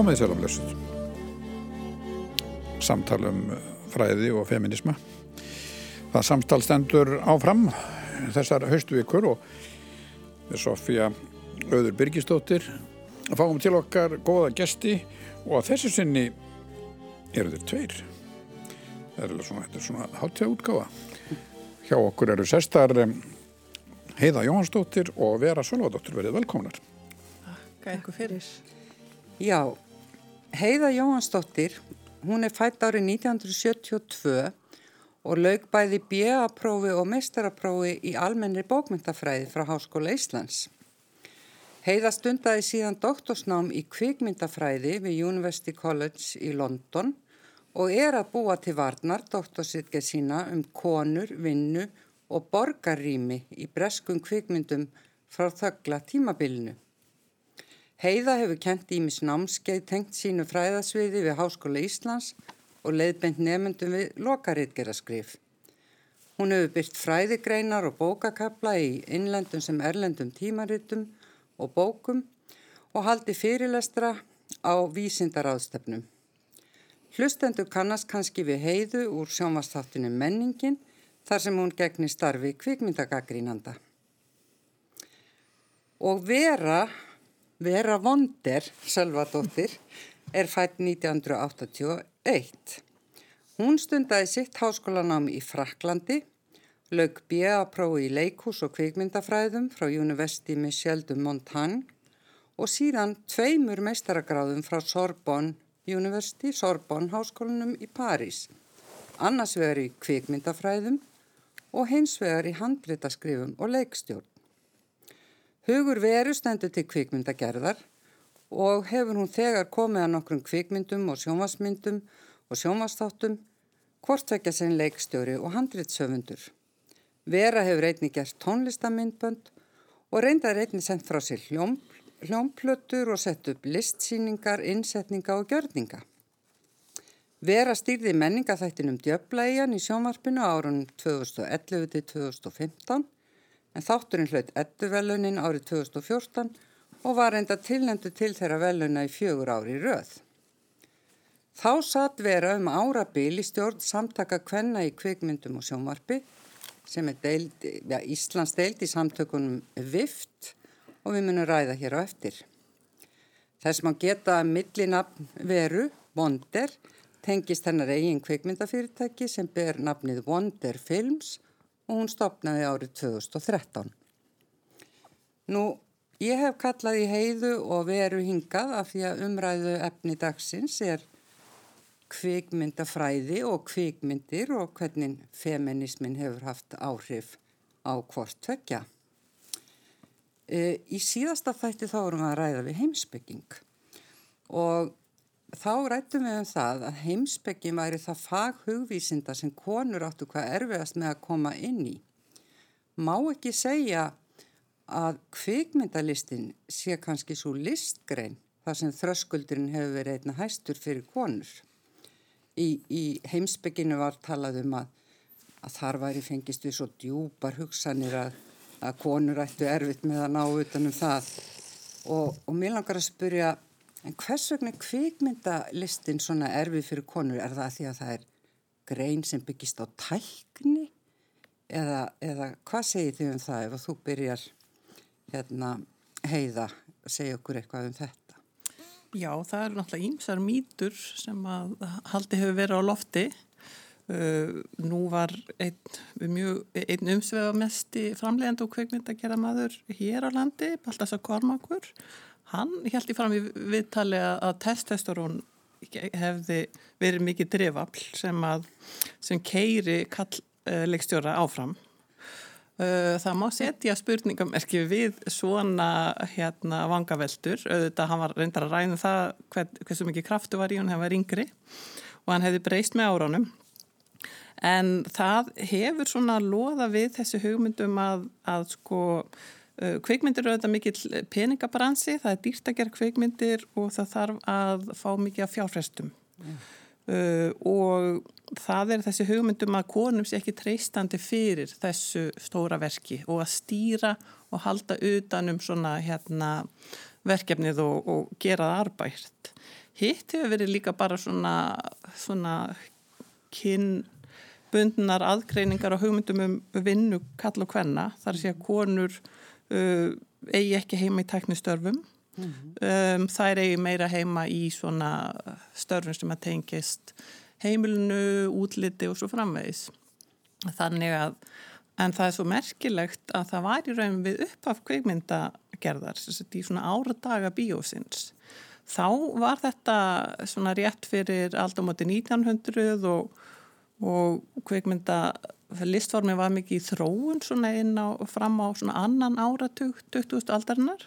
Komið sér af lösut. Samtalum fræði og feminisma. Það samtal stendur áfram þessar haustvíkur og Sofía Öður Birgistóttir fáum til okkar góða gesti og að þessu sinni eru þeir tveir. Það er svona, svona háttíða útgáfa. Hjá okkur eru sestar Heiða Jóhansdóttir og Vera Sölvadóttir verið velkomnar. Takk eitthvað fyrir. Já, Heiða Jóhansdóttir, hún er fætt árið 1972 og laug bæði B.A.prófi og meistaraprófi í almennri bókmyndafræði frá Háskóla Íslands. Heiða stundaði síðan doktorsnám í kvikmyndafræði við University College í London og er að búa til varnar doktorsitgeð sína um konur, vinnu og borgarrými í breskum kvikmyndum frá þöggla tímabilinu. Heiða hefur kent ímis námskeið tengt sínu fræðasviði við Háskóla Íslands og leiðbent nefndum við lokaritgeraskrif. Hún hefur byrt fræðigreinar og bókakabla í innlendum sem erlendum tímaritum og bókum og haldi fyrirlestra á vísindaráðstefnum. Hlustendur kannast kannski við heiðu úr sjónvastáttunum menningin þar sem hún gegni starfi kvikmyndagagrínanda. Og Vera, Vera Vonder, Sölvadóttir, er fætt 1981. Hún stundaði sitt háskólanám í Fraklandi, lög B.A.prófi í leikús og kvikmyndafræðum frá University Michel de Montaigne og síðan tveimur meistaragráðum frá Sorbonne University, Sorbonne háskólanum í París. Annars vegar í kvikmyndafræðum og hins vegar í handbreytaskrifum og leikstjórn. Hugur veru stendur til kvikmyndagerðar og hefur hún þegar komið að nokkrum kvikmyndum og sjónvasmyndum og sjónvastáttum, hvort vekja sen leikstjóri og handritsöfundur. Vera hefur einni gert tónlistamindbönd og reyndar einni sendt frá sér hljóm, hljómplötur og sett upp listsýningar, innsetninga og gjörninga. Vera stýrði menningaþættinum Djöblæjan í sjónvarpinu árunum 2011 til 2015 en þátturinn hlaut edduvelunin árið 2014 og var enda tilnendu til þeirra veluna í fjögur ári röð. Þá satt vera um árabil í stjórn samtaka kvenna í kvikmyndum og sjónvarpi sem er deild, ja, Íslands deild í samtökunum VIFT og við munum ræða hér á eftir. Þess maður geta millinafn veru, Wonder, tengist hennar eigin kvikmyndafyrirtæki sem ber nafnið Wonder Films og hún stopnaði árið 2013. Nú, ég hef kallað í heiðu og veru hingað af því að umræðu efni dagsins er kvikmyndafræði og kvikmyndir og hvernig feminismin hefur haft áhrif á hvort tvekja. E, í síðasta þætti þá erum við að ræða við heimsbygging og þá rættum við um það að heimsbygging væri það faghugvísinda sem konur áttu hvað erfiðast með að koma inn í. Má ekki segja að kvikmyndalistin sé kannski svo listgrein þar sem þröskuldurinn hefur verið einna hæstur fyrir konur. Í, í heimsbygginu var talað um að, að þar væri fengist við svo djúpar hugsanir að, að konur ættu erfitt með að ná utanum það og, og mér langar að spyrja en hvers vegna kvikmyndalistin svona erfið fyrir konur? Er það því að það er grein sem byggist á tækni? Eða, eða hvað segir þið um það ef þú byrjar hérna heiða að segja okkur eitthvað um þetta? Já, það eru náttúrulega ímsar mýtur sem að haldi hefur verið á lofti. Uh, nú var einn, einn umsvegamesti framlegend og kveikmynd að gera maður hér á landi, Baltasar Kormakur. Hann held í fram í viðtali að testosterón hefði verið mikið drifafl sem, sem keiri kallleikstjóra áfram. Það má setja spurningamerki við svona hérna vangaveltur, auðvitað hann var reyndar að ræða um það hvern, hversu mikið kraftu var í hann, hann var yngri og hann hefði breyst með áránum en það hefur svona loða við þessu hugmyndum að, að sko kveikmyndir eru auðvitað mikill peningabransi, það er dýrt að gera kveikmyndir og það þarf að fá mikið af fjárfrestum mm. Uh, og það er þessi hugmyndum að konum sé ekki treystandi fyrir þessu stóra verki og að stýra og halda utanum svona hérna verkefnið og, og gera það arbært. Hitt hefur verið líka bara svona, svona kynbundnar aðgreiningar og hugmyndum um vinnu kall og hvenna. Þar sé að konur uh, eigi ekki heima í tæknistörfum. Mm -hmm. um, þær eigi meira heima í svona störfum sem að tengist heimilinu, útliti og svo framvegis. Þannig að, en það er svo merkilegt að það var í raun við uppaf kveikmyndagerðar, í svona áradaga bíósins þá var þetta svona rétt fyrir alltaf móti 1900 og, og kveikmynda listformi var mikið í þróun svona inn á fram á svona annan áratug 20. aldarinnar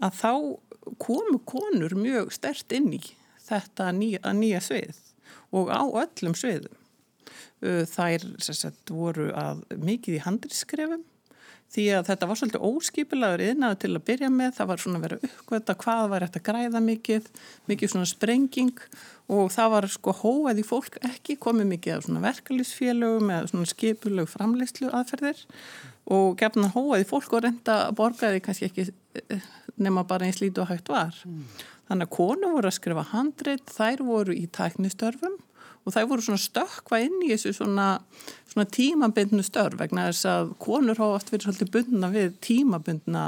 að þá komu konur mjög stert inn í þetta nýja, nýja svið og á öllum sviðum. Þær sagt, voru að mikið í handriskrefum því að þetta var svolítið óskipilagur innan til að byrja með, það var svona að vera uppkvöta hvað var þetta að græða mikið mikið svona sprenging og það var sko hóað í fólk ekki komið mikið af svona verkefliðsfélögum eða svona skipulög framleyslu aðferðir og gefna hóað í fólk og reynda borgaði kannski ekki eh, nema bara eins lítu og hægt var mm. þannig að konu voru að skrifa handrit, þær voru í tæknistörfum og það voru svona stökva inn í þessu svona, svona tímabindnu störf vegna þess að konur hafa oft verið svolítið bundna við tímabindna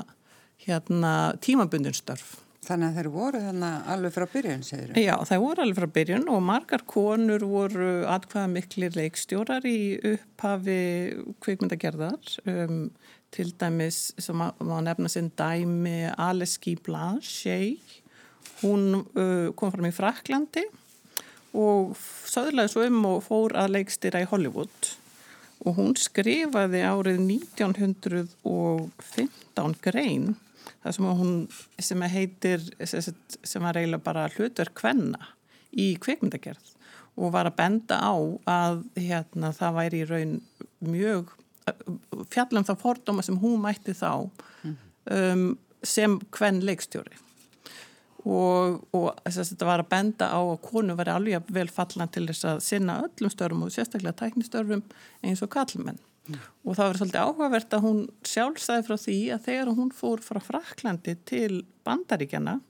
hérna, tímabindin störf. Þannig að þeir voru þannig alveg frá byrjun, segir þau? Já, þeir voru alveg frá byrjun og margar konur voru atkvæða miklir leikstjórar í upphafi kvikmyndagerðar um, til dæmis sem að nefna sinn dæmi Aleski Blanche hún uh, kom fram í Fraklandi og söðlaði svo um og fór að leikstýra í Hollywood. Og hún skrifaði árið 1915 grein það sem hún sem heitir sem var eiginlega bara hlutur kvenna í kveikmyndagerð og var að benda á að hérna, það væri í raun mjög fjallum það fordóma sem hún mætti þá um, sem kvenn leikstjóri og, og þess að þetta var að benda á að konu var alveg vel fallan til þess að sinna öllum störfum og sérstaklega tæknistörfum eins og kallmenn mm. og það var svolítið áhugavert að hún sjálfstæði frá því að þegar hún fór frá Fraklandi til Bandaríkjana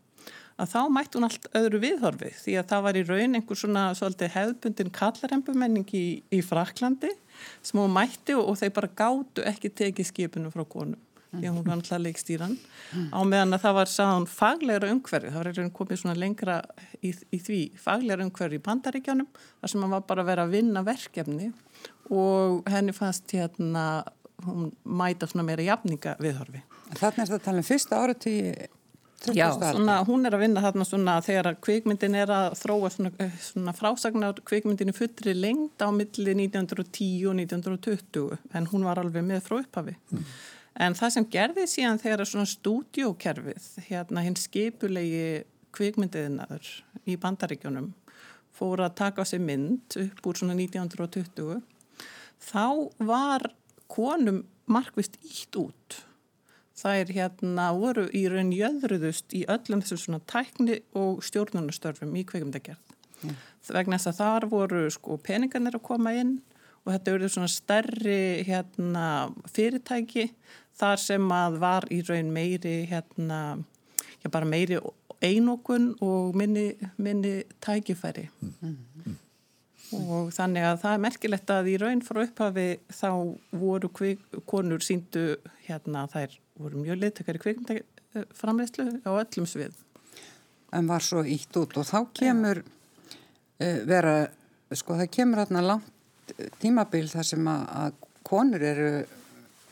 að þá mætti hún allt öðru viðhorfi því að það var í raun einhver svona svolítið hefðbundin kallarembumenning í, í Fraklandi sem hún mætti og, og þeir bara gáttu ekki tekið skipinu frá konum því að hún var alltaf leikstýran á meðan að það var sáðan faglegra umhverfi, það var einhvern komið svona lengra í, í því faglegra umhverfi í Pandaríkjanum þar sem hann var bara að vera að vinna verkefni og henni fannst hérna hún mæta svona meira jafninga viðhorfi. Þannig er þetta að tala um fyrsta áratí Já, svona, hún er að vinna þarna svona þegar kvikmyndin er að þróa svona, eh, svona frásagnar kvikmyndinu fullri lengt á milli 1910 og 1920 en hún var alveg með frá upphafi. Mm. En það sem gerði síðan þegar svona stúdjókerfið, hérna hinn skipulegi kvikmyndiðinaður í bandaríkjónum fór að taka á sig mynd upp úr svona 1920, þá var konum markvist ítt út. Það er hérna voru í raun jöðruðust í öllum þessu svona tækni og stjórnunastörfum í kvikmyndagerð. Mm. Vegna þess að þar voru sko peningarnir að koma inn og þetta verður svona stærri hérna fyrirtæki þar sem að var í raun meiri hérna, já bara meiri einokun og minni, minni tækifæri mm. Mm. og þannig að það er merkilegt að í raun frá upphafi þá voru kvik, konur síndu hérna þær voru mjög liðtökari kvikmyndaframleyslu á öllum svið En var svo ítt út og þá kemur uh, vera, sko það kemur hérna langt tímabil þar sem að, að konur eru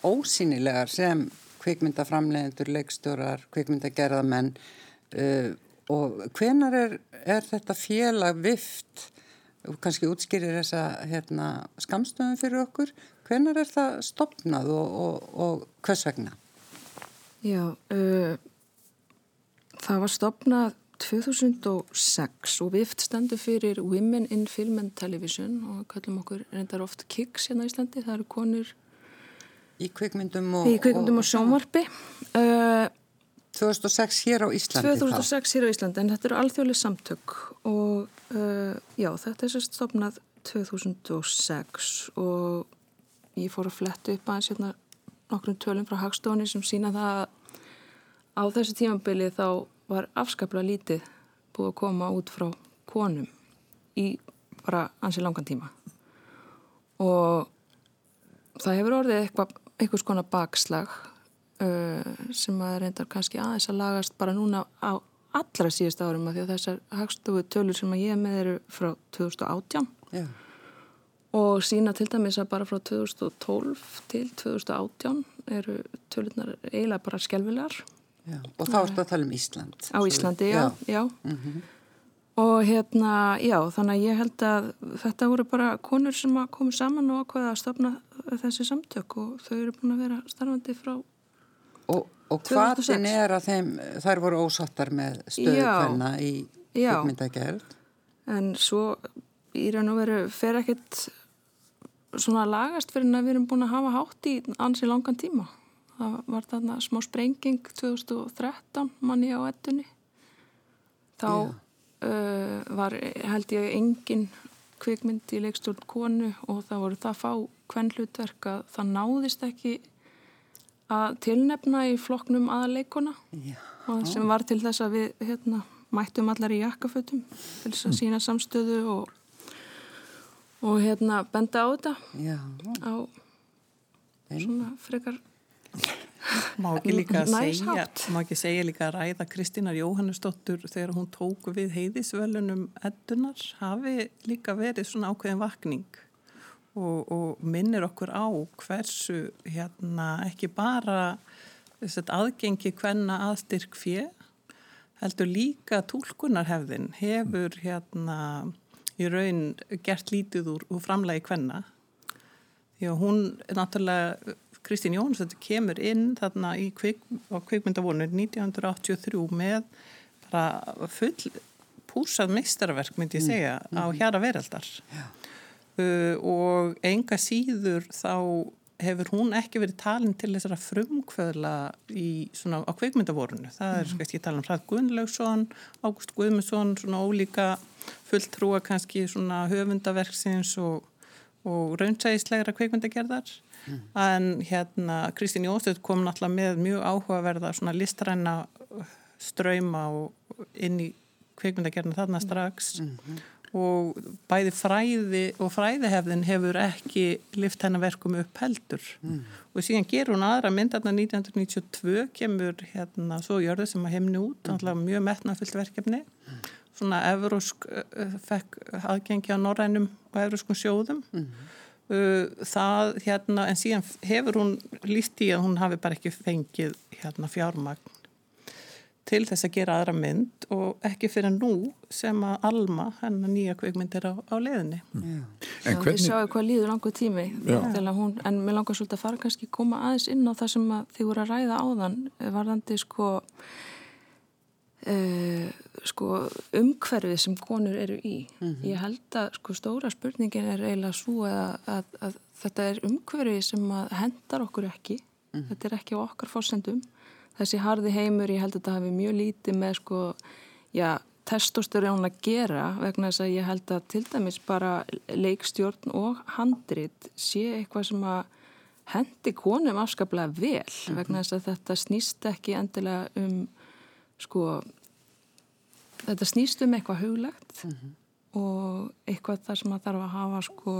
ósýnilegar sem kvikmyndaframlegendur, leikstjórar, kvikmyndagerðamenn uh, og hvenar er, er þetta félag vift, kannski útskýrir þessa hérna, skamstöðum fyrir okkur, hvenar er það stopnað og, og, og hvers vegna? Já, uh, það var stopnað 2006 og vift stendur fyrir Women in Film and Television og kallum okkur reyndar oft KIKS hérna í Íslandi, það eru konur Í kvikmyndum og, í kvikmyndum og, og sjónvarpi. Uh, 2006 hér á Íslandi 2006 þá. hér á Íslandi en þetta eru alþjóðlega samtök og uh, já þetta er sérst stopnað 2006 og ég fór að fletta upp aðeins hérna nokkrum tölum frá Hagstofni sem sína það að á þessu tímambili þá var afskaplega lítið búið að koma út frá konum í bara ansi langan tíma og það hefur orðið eitthvað, eitthvað skona bakslag uh, sem að reyndar kannski aðeins að lagast bara núna á allra síðust árum að því að þessar hagstofu tölur sem að ég með eru frá 2018 Já. og sína til dæmis að bara frá 2012 til 2018 eru tölurnar eiginlega bara skelvilegar Já. Og þá ertu að tala um Ísland. á Íslandi, já, já. og hérna, já, þannig að ég held að þetta voru bara konur sem að komu saman og ákveða að stopna þessi samtök og þau eru búin að vera starfandi frá Og, og 2006. hvaðin er að þeim, þær voru ósattar með stöðu hvenna í Já. kvikmyndagerð. en svo í raun og veru fer ekkit svona lagast fyrir að við erum búin að hafa hátt í ansi langan tíma það var þarna smá sprenging 2013 manni á ettunni þá uh, var held ég engin kvikmynd í leikstjórn konu og það voru það fá hvern hlutverk að það náðist ekki að tilnefna í flokknum aðaleikona Já. og sem var til þess að við hérna, mættum allar í jakkafötum til þess að sína samstöðu og, og hérna benda á þetta Já. á svona frekar Má ekki líka að segja, hátt. má ekki segja líka að ræða Kristínar Jóhannesdóttur þegar hún tók við heiðisvölunum eddunar hafi líka verið svona ákveðin vakning og, og minnir okkur á hversu hérna ekki bara að aðgengi hvenna aðstyrk fjö heldur líka tólkunarhefðin hefur hérna í raun gert lítið úr, úr framlagi hvenna því að hún náttúrulega Kristín Jónsson kemur inn þarna í kvik, á kvikmyndavonu 1983 með bara full púsað meistarverk myndi ég segja á hjara veraldar. Uh, og enga síður þá hefur hún ekki verið talin til þessara frumkvöðla í svona á kvikmyndavorunu. Það er mm. ekki tala um Ræð Gunnlaugsson, Ágúst Guðmundsson, svona ólíka fulltrúa kannski svona höfundaverksins og, og raunsæðislegra kvikmyndagerðar. En hérna Kristín Jónsdótt kom náttúrulega með mjög áhugaverða svona listræna ströyma inn í kvikmyndagerðina þarna strax og bæði fræði og fræðihefðin hefur ekki lift hennar verkum upp heldur. Og síðan gerur hún aðra mynd þarna 1992 kemur hérna svo jörðu sem að heimni út mm. mjög metnafyllt verkefni. Svona evrósk fekk aðgengi á norrænum og evróskum sjóðum. Uh, það hérna en síðan hefur hún líst í að hún hafi bara ekki fengið hérna fjármagn til þess að gera aðra mynd og ekki fyrir nú sem að Alma, hennar nýja kvikmynd er á, á leiðinni. Já. Já, við sjáum hvað líður langur tími hún, en mér langar svolítið að fara kannski koma aðeins inn á það sem að þið voru að ræða áðan varðandi sko, uh, sko umhverfið sem konur eru í. Ég held að sko stóra spurningin er eiginlega svo að, að, að þetta er umhverfið sem að hendar okkur ekki. Þetta er ekki á okkar fórsendum þessi harði heimur, ég held að þetta hafi mjög lítið með sko, já testosterón að gera vegna þess að ég held að til dæmis bara leikstjórn og handrit sé eitthvað sem að hendi konum afskaplega vel vegna þess að þetta snýst ekki endilega um sko þetta snýst um eitthvað huglegt og eitthvað þar sem að þarf að hafa sko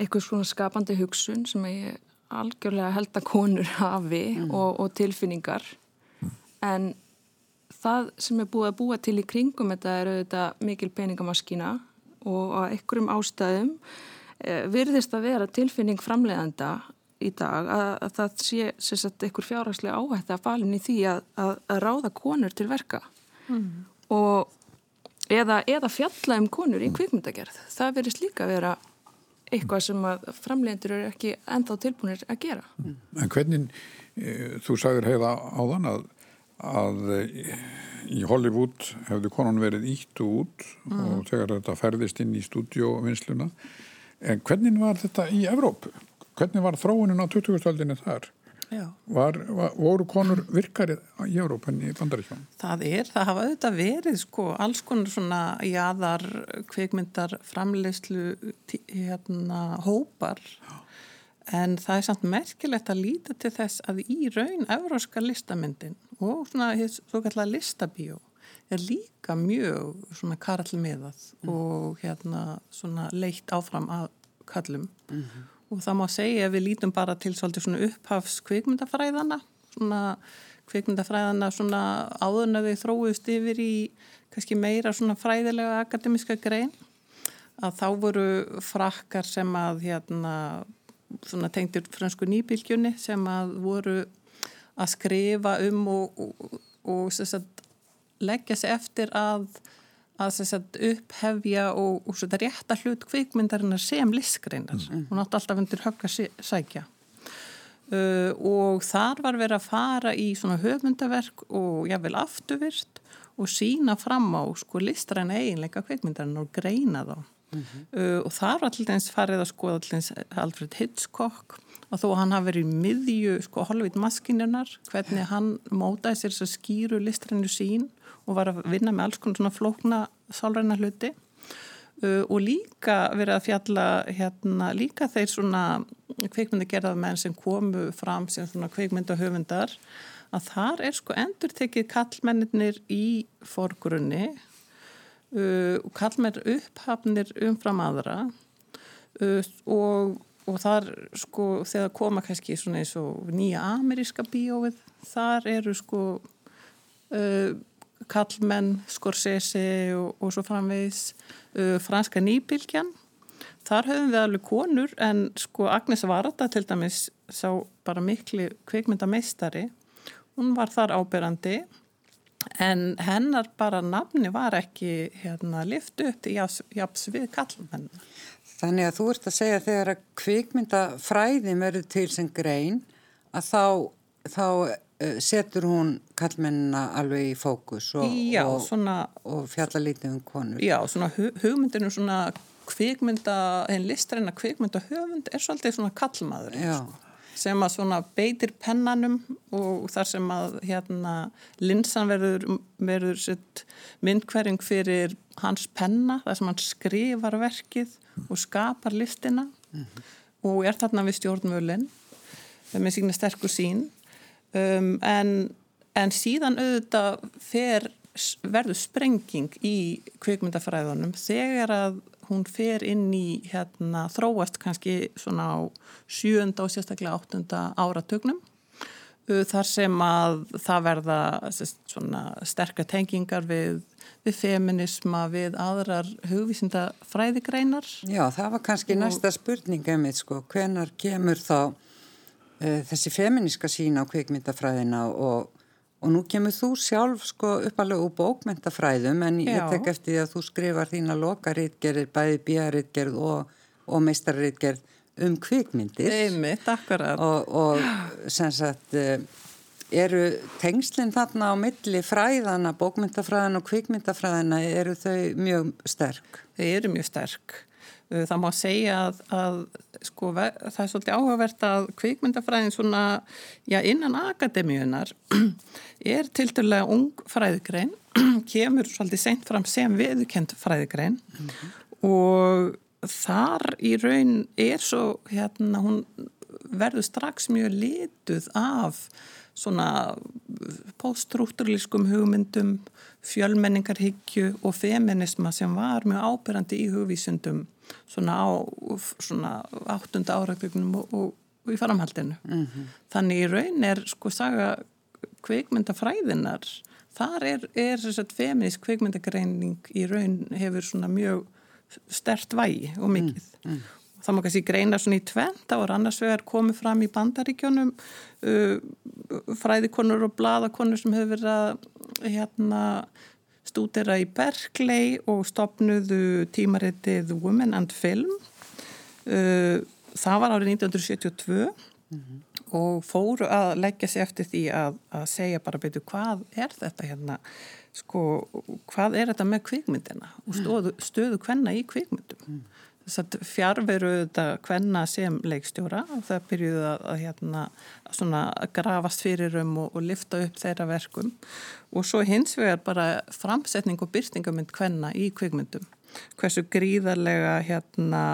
eitthvað svona skapandi hugsun sem ég algjörlega held að konur hafi og, og tilfinningar. En það sem er búið að búa til í kringum þetta er auðvitað mikil peningamaskína og á einhverjum ástæðum e, virðist að vera tilfinning framleiðanda í dag að, að það sé sagt, einhver fjárhagslega áhætti að falin í því að, að, að ráða konur til verka. Mm. og eða, eða fjalla um konur í kvikmyndagerð. Það verðist líka vera eitthvað sem að framleiðendur eru ekki ennþá tilbúinir að gera. En hvernig, e, þú sagður heiða áðan að, að e, í Hollywood hefðu konan verið ítt og út mm. og þegar þetta ferðist inn í stúdíóvinnsluna. En hvernig var þetta í Evrópu? Hvernig var þróunin á 20-stöldinni þar? Var, var, voru konur virkari í Európa en í Bandaríkjum? Það er, það hafa auðvitað verið sko alls konar svona jáðar kvikmyndar framleyslu hérna hópar en það er samt merkilegt að líta til þess að í raun evróska listamyndin og svona svo kallar listabíó er líka mjög svona karlmiðað mm. og hérna svona leitt áfram að kallum mm -hmm. Og það má segja ef við lítum bara til svolítið svona upphafs kvikmyndafræðana svona kvikmyndafræðana svona áðurnaði þróist yfir í kannski meira svona fræðilega akademiska grein. Að þá voru frakkar sem að hérna svona tengtir fransku nýbylgjunni sem að voru að skrifa um og, og, og sagt, leggja sig eftir að, að sagt, upphefja og, og sagt, rétta hlut kvikmyndarinnar sem listgreinar. Mm. Hún átti alltaf undir högg að sækja. Uh, og þar var verið að fara í svona höfmyndaverk og jável afturvirt og sína fram á sko listræna eiginleika kvikmyndarinnar og greina þá. Mm -hmm. uh, og þar var alltaf farið að skoða alltaf Alfred Hitchcock og þó hann hafi verið í miðju sko Hollywood maskinunar, hvernig hann mótaði sér þess að skýru listrænu sín og var að vinna með alls konar svona flókna sálræna hluti. Uh, og líka verið að fjalla hérna líka þeir svona kveikmyndagerðað menn sem komu fram sem svona kveikmyndahöfundar að þar er sko endur tekið kallmennir í forgrunni uh, og kallmenn upphafnir umfram aðra uh, og og þar sko þegar koma kannski svona eins og nýja ameríska bíóið þar eru sko uh, Kallmenn, Scorsese og, og svo framvegis uh, franska nýbylgjan. Þar höfum við alveg konur en sko Agnes Varda til dæmis sá bara miklu kveikmyndameistari hún var þar áberandi en hennar bara nafni var ekki hérna lift upp til japs við Kallmenn Þannig að þú ert að segja þegar að kvikmyndafræðin verður til sem grein að þá, þá setur hún kallmennina alveg í fókus og, og, og fjalla lítið um konur. Já, svona hugmyndinu svona kvikmynda, einn listræna kvikmyndahöfund er svolítið svona kallmaður. Já. Sko sem að svona beitir pennanum og þar sem að hérna linsan verður, verður myndkverjum fyrir hans penna þar sem hann skrifar verkið og skapar listina mm -hmm. og er þarna við stjórnmölinn með sína sterkur sín um, en, en síðan auðvitað fer, verður sprenging í kvikmyndafræðunum þegar að hún fer inn í hérna, þróast kannski svona á sjönda og sérstaklega áttunda áratögnum þar sem að það verða svona sterkar tengingar við, við feminisma, við aðrar hugvísinda fræðigreinar. Já, það var kannski og... næsta spurninga mitt sko, hvenar kemur þá uh, þessi feminiska sín á kvikmyndafræðina og Og nú kemur þú sjálf sko uppalega úr bókmentafræðum en Já. ég tek eftir því að þú skrifar þína lokaritgerðir, bæði bíaritgerð og, og meistarritgerð um kvikmyndir. Einmitt. Og, og sem sagt eh, eru tengslinn þarna á milli fræðana, bókmyndafræðana og kvikmyndafræðana, eru þau mjög sterk? Þau eru mjög sterk. Það má segja að, að sko, það er svolítið áhugavert að kvikmyndafræðin svona, já, innan akademíunar er til dærulega ung fræðigrein, kemur svolítið seint fram sem viðkend fræðigrein mm -hmm. og þar í raun er svo, hérna, hún verður strax mjög lituð af svona poststruktúrlískum hugmyndum, fjölmenningarhyggju og feminisma sem var mjög ábyrrandi í hugvísundum svona á svona áttunda áratögnum og, og, og í framhaldinu. Mm -hmm. Þannig í raun er sko saga kveikmyndafræðinar, þar er, er þess að feminist kveikmyndagreining í raun hefur svona mjög stert vægi og mikið. Mm, mm. Það má kannski greina svona í tvent, þá er annars vegar komið fram í bandaríkjónum uh, fræðikonur og bladakonur sem hefur verið að hérna stúdera í Berkeley og stopnuðu tímaritið Women and Film. Uh, það var árið 1972 mm -hmm. og fóru að leggja sér eftir því að, að segja bara betur hvað er þetta hérna, sko, hvað er þetta með kvikmyndina og stöðu, stöðu hvenna í kvikmyndum. Mm fjárveru þetta hvenna sem leikstjóra og það byrjuði að, að, hérna, að grafast fyrir um og, og lifta upp þeirra verkum og svo hins vegar bara framsetning og byrstingamind hvenna í kvikmyndum hversu gríðarlega hérna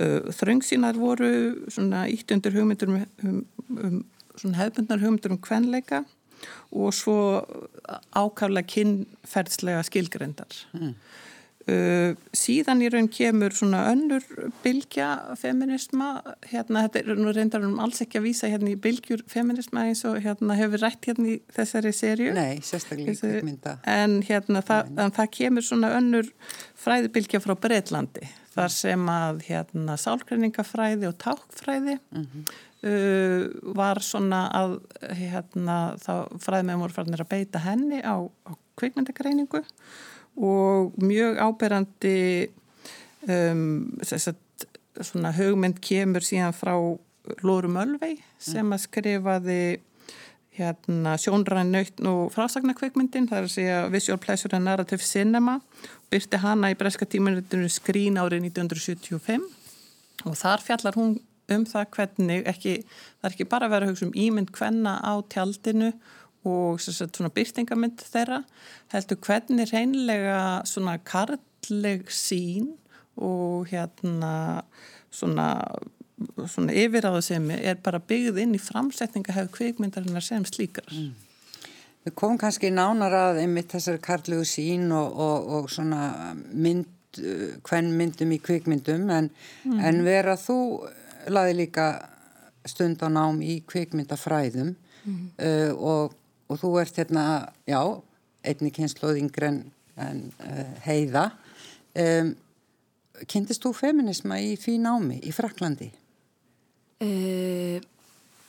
uh, þröngsínar voru svona ítt undir hugmyndur um, um, um hefbundnar hugmyndur um hvenleika og svo ákaflega kynferðslega skilgrendar. Mm. Uh, síðan í raun kemur svona önnur bylgja feminisma hérna, þetta er nú reyndar um alls ekki að vísa hérna í bylgjur feminisma eins og hérna hefur rætt hérna í þessari sériu Nei, sérstaklega Þessi, mynda En hérna það, en það kemur svona önnur fræðibylgja frá Breitlandi þar sem að hérna sálkræningafræði og tákfræði mm -hmm. uh, var svona að hérna þá fræðmegum voru farinir að beita henni á, á kvikmyndagreiningu. og mjög áberandi um, sagt, svona hugmynd kemur síðan frá Lóru Mölvei sem að skrifaði hérna, sjónræn nöytn og frásagnarkveikmyndin, það er að segja Visual Pleasure and Narrative Cinema byrti hana í breska tímanutinu skrín árið 1975 og þar fjallar hún um það hvernig ekki, það er ekki bara að vera hugsa um ímynd hvenna á tjaldinu og svona byrtingamind þeirra heldur hvernig reynlega svona karlleg sín og hérna svona, svona yfiráðsemi er bara byggð inn í framsetninga hefur kvikmyndarinnar sem slíkar. Mm. Við komum kannski nánar að einmitt þessari karlegu sín og, og, og svona mynd, hvern myndum í kvikmyndum en, mm. en vera þú laði líka stund á nám í kvikmyndafræðum mm. uh, og og þú ert hérna, já, einni kynnslóðingre en, en uh, heiða. Um, Kynntist þú feminisma í því námi í Fraklandi? E,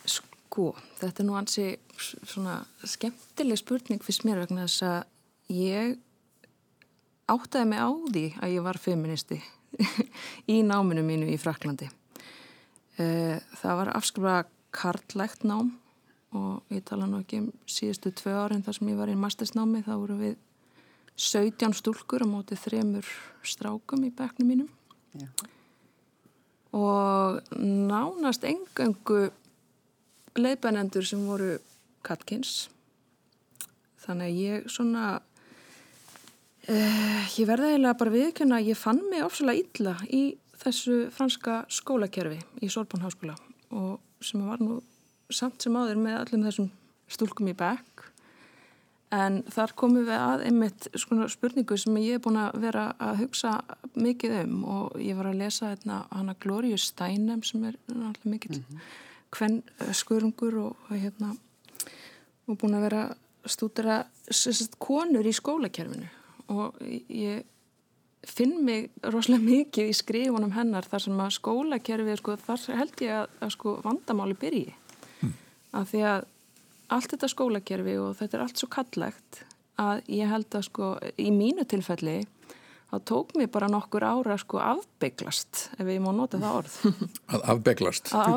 sko, þetta er nú ansi svona skemmtileg spurning fyrst mér vegna þess að ég áttaði mig á því að ég var feministi í náminu mínu í Fraklandi. E, það var afskaplega karlægt nám og ég tala nú ekki um síðustu tvö árin þar sem ég var í mastersnámi þá voru við 17 stúlkur á móti þremur strákum í beknum mínum Já. og nánast engöngu leiðbænendur sem voru Katkins þannig að ég svona eh, ég verði eiginlega bara viðkjöna ég fann mig ofsalega illa í þessu franska skólakerfi í Sorbonn háskóla og sem var nú samt sem áður með allum þessum stúlkum í bekk. En þar komum við að einmitt spurningu sem ég er búin að vera að hugsa mikið um og ég var að lesa hérna hana Glórius Steinem sem er alltaf mikill mm -hmm. kvenn skurungur og hérna og búin að vera stúdera konur í skólakerfinu. Og ég finn mig rosalega mikið í skrifunum hennar þar sem að skólakerfi sko, þar held ég að, að sko, vandamáli byrji af því að allt þetta skólakerfi og þetta er allt svo kallegt að ég held að sko í mínu tilfelli þá tók mér bara nokkur ára sko afbygglast ef ég má nota það orð. Að afbygglast að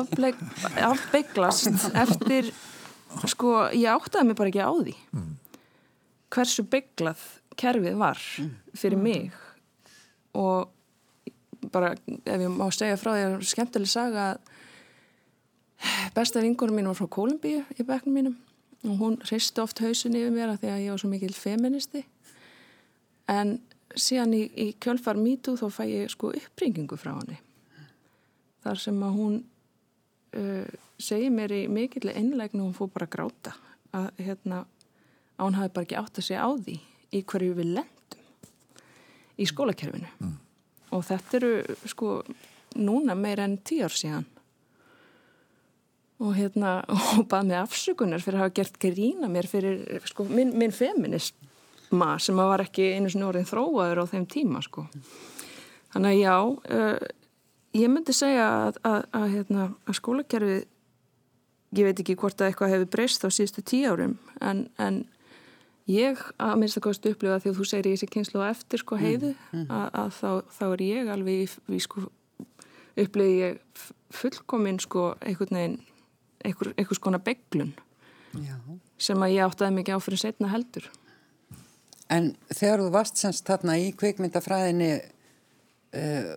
afbygglast eftir sko ég áttaði mér bara ekki á því mm. hversu bygglað kerfið var fyrir mig. Og bara ef ég má segja frá því að skemmtileg saga að Besta vingunum mín var frá Kolumbíu í beknum mínum og hún hristi oft hausin yfir mér að því að ég var svo mikil feministi. En síðan í, í kjölfar mítú þá fæ ég sko uppringingu frá henni. Þar sem að hún uh, segir mér í mikill einlegnu og hún fór bara að gráta að hérna að hún hafi bara ekki átt að segja á því í hverju við lendum í skólakerfinu. Mm. og þetta eru sko núna meira enn tíu ár síðan og hérna og bað mig afsökunar fyrir að hafa gert grína mér fyrir sko, minn, minn feminisma sem var ekki einu svona orðin þróaður á þeim tíma sko þannig að já uh, ég myndi segja að, að, að, hérna, að skólakerfið ég veit ekki hvort að eitthvað hefur breyst á síðustu tíu árum en, en ég að minnst að kostu upplifa því að þú segir ég þessi kynslu á eftir sko heiðu mm, mm. að þá, þá er ég alveg í, í sko upplifi ég fullkominn sko einhvern veginn einhver, einhvers konar beiglun Já. sem að ég áttaði mikið á fyrir setna heldur. En þegar þú varst semst þarna í kveikmyndafræðinni uh,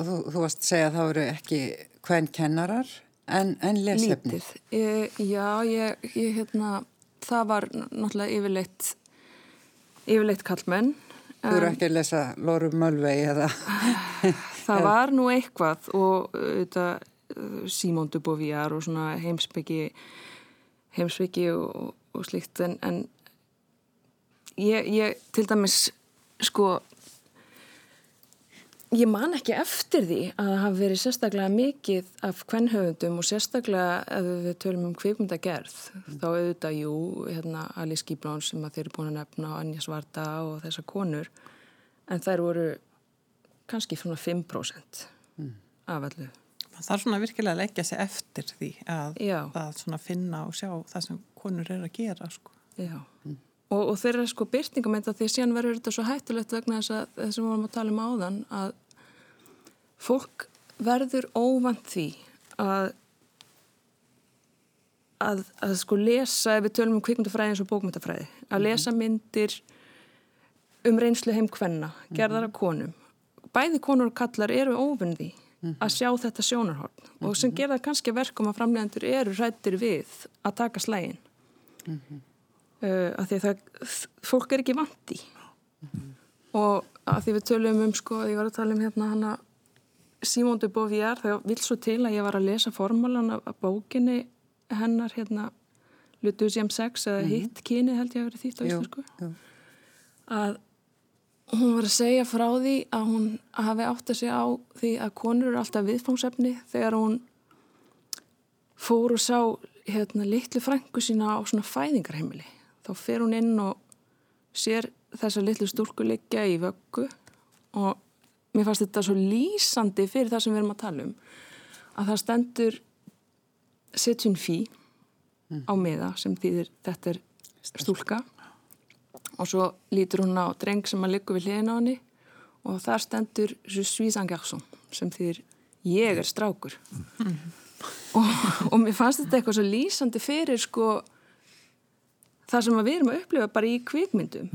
þú, þú varst að segja að það voru ekki hvern kennarar en, en lesefni. Ég, já, ég, ég hérna, það var náttúrulega yfirleitt yfirleitt kallmenn. Þú eru ekki að lesa Lóru Mölvei eða? það var nú eitthvað og auðvitað Simón Duboviar og svona heimsbyggi heimsbyggi og, og slíkt en, en ég, ég til dæmis sko ég man ekki eftir því að það hafi verið sérstaklega mikið af kvennhöfundum og sérstaklega ef við tölum um kvikmyndagerð mm. þá auðvitað, jú, hérna Alice Gíblón sem að þeir eru búin að nefna og Anja Svarta og þessar konur en þær voru kannski svona 5% mm. af allu Það er svona virkilega að leggja sig eftir því að, að finna og sjá það sem konur eru að gera sko. Já mm. Og, og þeirra sko byrtingamentar því að síðan verður þetta svo hættulegt vegna þess að þessum við varum að tala um áðan að fólk verður óvand því að að, að sko lesa ef við tölum um kvikmyndafræði eins og bókmyndafræði að mhm. lesa myndir um reynslu heim hvenna, gerðar af konum bæði konur og kallar eru mhm. Að sjá þetta sjónarhorn og sem mhm. gerða kannski verkum að framlegandur eru rættir við að taka slægin mm -hmm. uh, að því að það, fólk er ekki vandi mm -hmm. og að því við tölum um sko, ég var að tala um hérna hana Simón de Beauvoir, það vil svo til að ég var að lesa formálan af, bókinni hennar hérna Lutusjám 6 eða mm -hmm. hitt kyni held ég að vera þýtt á Íslandsku að hún var að segja frá því að hún hafi átt að segja á því að konur eru alltaf viðfóngsefni þegar hún fór og sá hérna litlu frængu sína á svona fæðingarheimili. Þá fer hún inn og sér þessa litlu stúrku liggja í vöggu og mér fannst þetta svo lýsandi fyrir það sem við erum að tala um að það stendur setjun fí á miða sem þýðir þetta er stúlka og svo lítur hún á dreng sem að liggja við hliðin á henni. Og þar stendur Svísan Gjarsson sem þýðir ég er strákur. Mm. og, og mér fannst þetta eitthvað svo lýsandi fyrir sko það sem við erum að upplifa bara í kvikmyndum.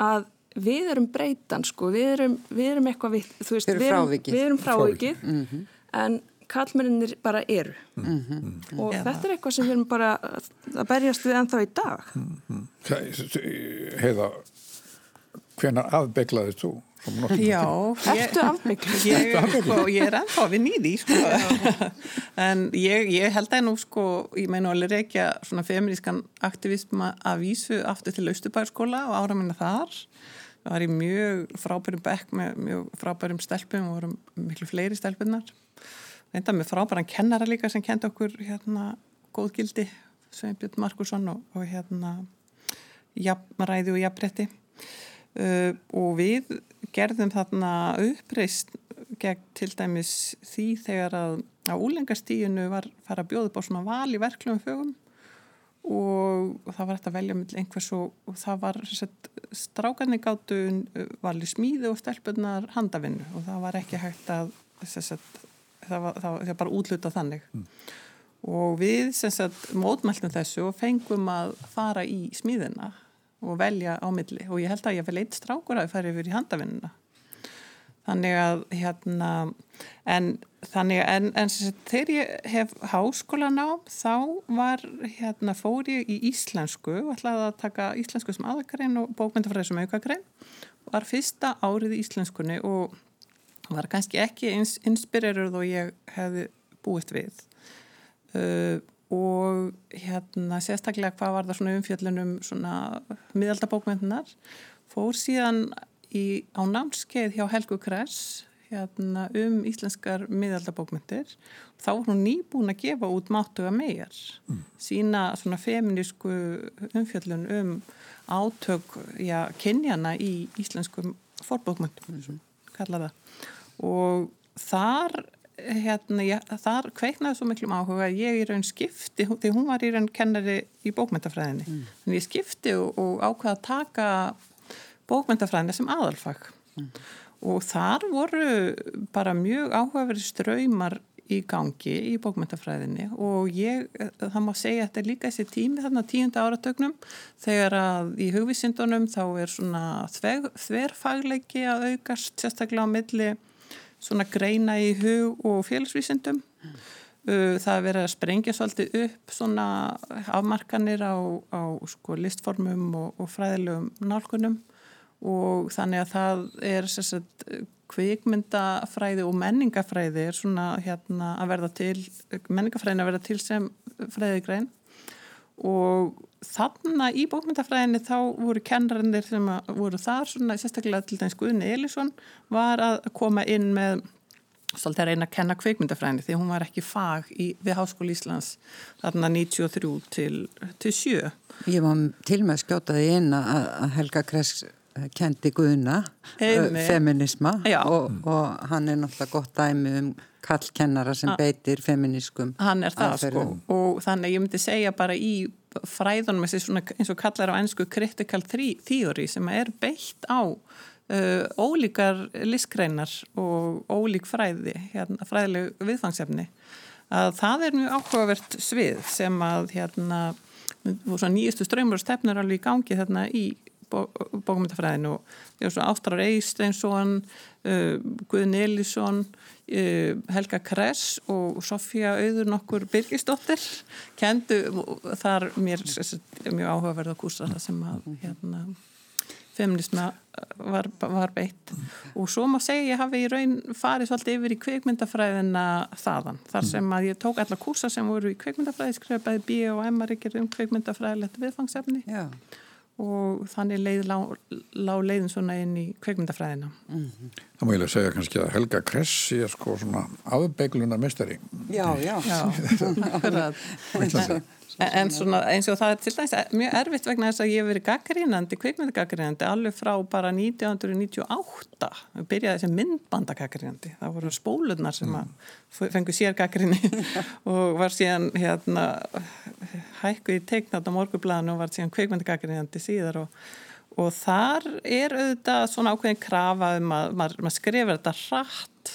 Að við erum breytan sko, við erum, við erum eitthvað við, veist, við, erum, við erum frávikið. mm -hmm. en kallmennir bara eru mm -hmm. og ja. þetta er eitthvað sem við erum bara að berjast við ennþá í dag mm -hmm. Heiða hvenar afbeglaðið þú? Já, Ertu afbeglaðið? Ég, sko, ég er ennþá við nýði sko. en ég, ég held að nú sko, ég meina alveg reykja svona feminískan aktivism að vísu aftur til Östubæðarskóla og ára minna þar það var í mjög frábærum bekk með mjög frábærum stelpum og vorum miklu fleiri stelpunar enda með frábæran kennara líka sem kendi okkur hérna góðgildi Sveinbjörn Markusson og, og hérna jafnræði og jafnrætti uh, og við gerðum þarna uppreist gegn til dæmis því þegar að á úlengastíinu var fara að bjóða upp á svona val í verklum fögum og það var eftir að velja með einhvers og, og það var strákarni gáttu vali smíði og stelpunar handavinnu og það var ekki hægt að sagt, það, var, það var bara útluta þannig. Mm. og við sagt, mótmæltum þessu og fengum að fara í smíðina og velja á milli. Og ég held að ég vel eitt strákur að það færi yfir í handavinnuna. Þannig að hérna en þannig en, en þegar ég hef háskólan á þá var hérna fór ég í íslensku og ætlaði að taka íslensku sem aðakrein og bókmyndafræði sem aukakrein var fyrsta árið í íslenskunni og var kannski ekki ins, inspirerur þó ég hefði búist við. Uh, og hérna sérstaklega hvað var það svona umfjöllunum svona miðaldabókmyndunar fór síðan í, á námskeið hjá Helgu Kress hérna, um íslenskar miðaldabókmyndir þá var hún nýbúin að gefa út mátuga megar mm. sína svona feminísku umfjöllun um átök já, kynjana í íslenskum forbókmyndum kallaða og þar hérna, já, þar kveiknaði svo miklum áhuga að ég í raun skipti því hún var í raun kennari í bókmyndafræðinni mm. en ég skipti og, og ákvaða að taka bókmyndafræðina sem aðalfag mm. og þar voru bara mjög áhugaverið ströymar í gangi í bókmyndafræðinni og ég, það má segja að þetta er líka þessi tími þarna tíunda áratögnum þegar að í hugvísindunum þá er svona þverfagleiki að aukast sérstaklega á milli svona greina í hug og félagsvísindum mm. það verður að sprengja svolítið upp svona afmarkanir á, á sko, listformum og, og fræðilegum nálgunum og þannig að það er sagt, kvikmyndafræði og menningafræði er svona hérna að verða til menningafræðin að verða til sem fræðigrein og þarna í bókmyndafræðinni þá voru kennarinnir sem voru þar svona sérstaklega til dæmis Guðni Elísson var að koma inn með svolítið að reyna að kenna kveikmyndafræðinni því hún var ekki fag í, við Háskóli Íslands þarna 93 til, til 7. Ég var til með að skjóta því inn að, Helga Kress kendi Guðna Einmitt. feminisma og, og hann er náttúrulega gott dæmi um kallkennara sem beitir feminískum Hann er það aðferðum. sko og þannig ég myndi segja bara í fræðunum eins og kallar á ennsku critical theory sem er beitt á uh, ólíkar listgreinar og ólík fræði, hérna, fræðileg viðfangsefni að það er mjög áhugavert svið sem að hérna, nýjastu ströymur og stefnur alveg í gangi þarna í bókumindafræðinu og Ástrar Eisteinsson uh, Guðin Elísson Helga Kress og Sofía Auður nokkur Birgisdóttir kendu þar mér mjög áhugaverða kúsa sem að hérna, feminisma var, var beitt. Og svo má segja ég hafi í raun farið svolítið yfir í kveikmyndafræðina þaðan þar sem að ég tók alla kúsa sem voru í kveikmyndafræði skrifaði B og M að reykja um kveikmyndafræðilegt viðfangsefni. Já. Og þannig leið lág lá leiðin svona inn í kveikmyndafræðina. Það má ég lega segja kannski að Helga Kress er sko svona afbeiglunar mestari. Já, já. Já. en, svona eins og það er til dæmis mjög erfitt vegna þess að ég hef verið gaggrínandi, kveikmyndagaggrínandi alveg frá bara 1998 byrjaði þessi myndbandagaggrínandi það voru spólunar sem að fengu sér gaggríni og var síðan hérna hækkuð í teiknat á morgublaðinu og var síðan kveikmyndagaggrínandi síðar og og þar er auðvitað svona ákveðin krafa um að maður skrifir þetta hratt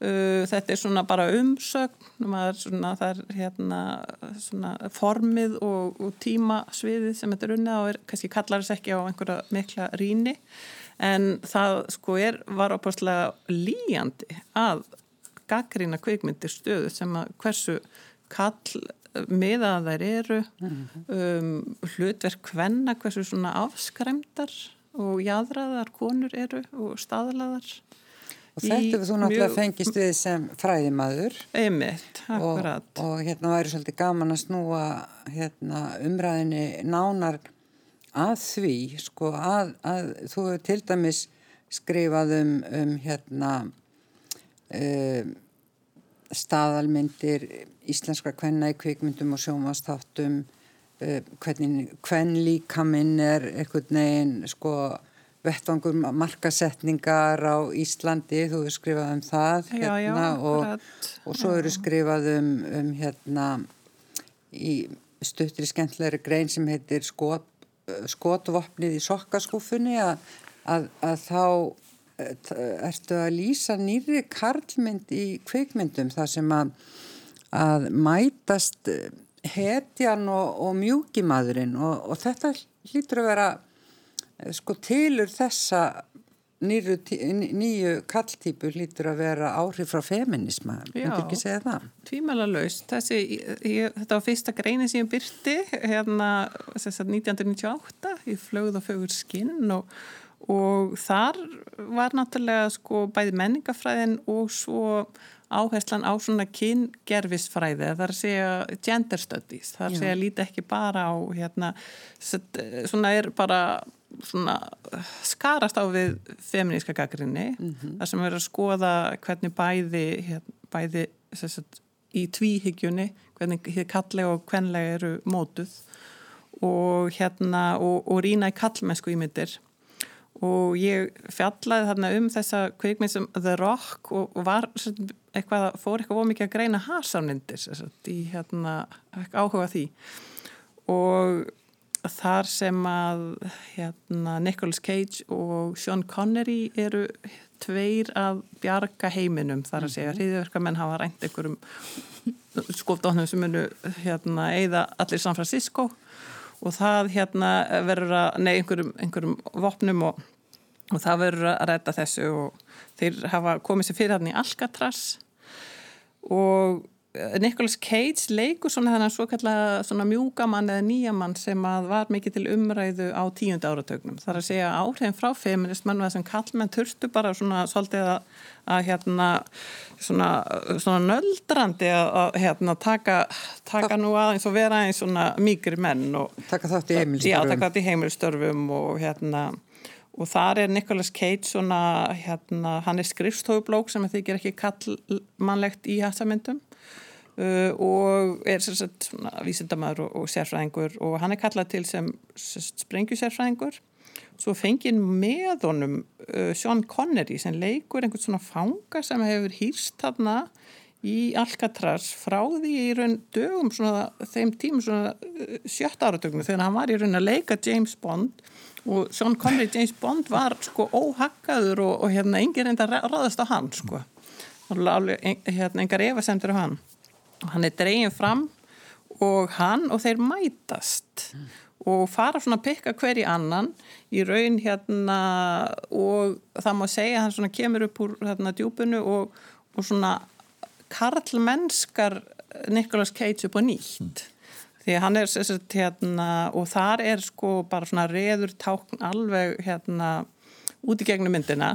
uh, þetta er svona bara umsögn svona það er hérna svona formið og, og tímasviðið sem þetta er unnið og er, kannski kallar þess ekki á einhverja mikla ríni en það sko er var opastlega líjandi að gaggrína kvikmyndir stöðu sem að hversu kall miðað þær eru um, hlutverk hvenna hversu svona afskremdar og jadraðar konur eru og staðlaðar Og þetta er þú náttúrulega fengist við sem fræðimaður. Einmitt, akkurat. og, og hérna væri svolítið gaman að snúa hérna, umræðinni nánar að því sko að, að þú hefur til dæmis skrifað um, um hérna um, staðalmyndir íslenskra kvenna í kvikmyndum og sjónvastáttum uh, hvernig hvern líka minn er einhvern veginn sko vettvangur markasetningar á Íslandi, þú hefur skrifað um það já, hérna, já, og, og svo eru skrifað um, um hérna í stuttri skemmtlegri grein sem heitir skot, skotvopnið í sokkaskúfunni að, að, að þá ertu að lýsa nýri karlmynd í kveikmyndum þar sem að, að mætast hetjan og, og mjúkimadurinn og, og þetta hlýtur að vera sko tilur þessa nýru, nýju kalltípu hlýtur að vera áhrif frá feminisma, myndir ekki segja það? Tvímæla laust, þessi, ég, þetta var fyrsta greini sem ég byrti hérna 1998 í flögð og fögur skinn og og þar var náttúrulega sko bæði menningafræðin og svo áherslan á svona kyngerfisfræði þar segja gender studies. Þar segja líti ekki bara á hérna svona er bara svona skarast á við feminíska gaggrinni mm -hmm. þar sem verður að skoða hvernig bæði hérna, bæði sagt, í tvíhyggjunni hvernig kallega og kvenlega eru mótuð og hérna og, og rína í kallmennsku ímyndir og ég fjallaði þarna um þessa kveikmið sem The Rock og var eitthvað, fór eitthvað ómikið að greina harsánundir í hérna áhuga því og þar sem að hérna, Nicolas Cage og Sean Connery eru tveir að bjarga heiminum þar að segja. Hriðverkamenn hafa rænt einhverjum skófdóknum sem munu hérna, eigða allir San Francisco og það hérna verður að, nei, einhverjum, einhverjum vopnum og, og það verður að ræta þessu og þeir hafa komið sér fyrir hann í Alcatraz og Nicolas Cage leikur svona þennan svo kallega svona mjúgamann eða nýjamann sem að var mikið til umræðu á tíund áratögnum. Það er að segja áhrifin frá feministmann og þessum kallmenn turstu bara svona svolítið að, að hérna svona, svona nöldrandi að, að hérna taka, taka nú aðeins og vera eins svona mýgri menn og taka þátt í heimilstörfum. Já, taka þátt í heimilstörfum og hérna og þar er Nicolas Cage svona hérna, hann er skrifstofublók sem þykir ekki kallmannlegt í hættamyndum uh, og er sagt, svona vísindamæður og, og sérfræðingur og hann er kallað til sem sprengjusérfræðingur svo fengið með honum uh, Sean Connery sem leikur einhvern svona fanga sem hefur hýrst þarna í Alcatraz frá því í raun dögum svona þeim tímum svona uh, sjött áratögnum þegar hann var í raun að leika James Bond. Og Sean Connery James Bond var sko óhakkaður og, og hérna engir reynda ráðast á hann sko. Hérna engar efasemtur á hann hann er dreyin fram og hann og þeir mætast mm. og fara svona að pikka hver í annan í raun hérna og það má segja hann svona kemur upp úr hérna djúbunu og, og svona karlmennskar Nicolas Cage upp á nýtt mm. því hann er sérst hérna og þar er sko bara svona reður tákn alveg hérna út í gegnum myndina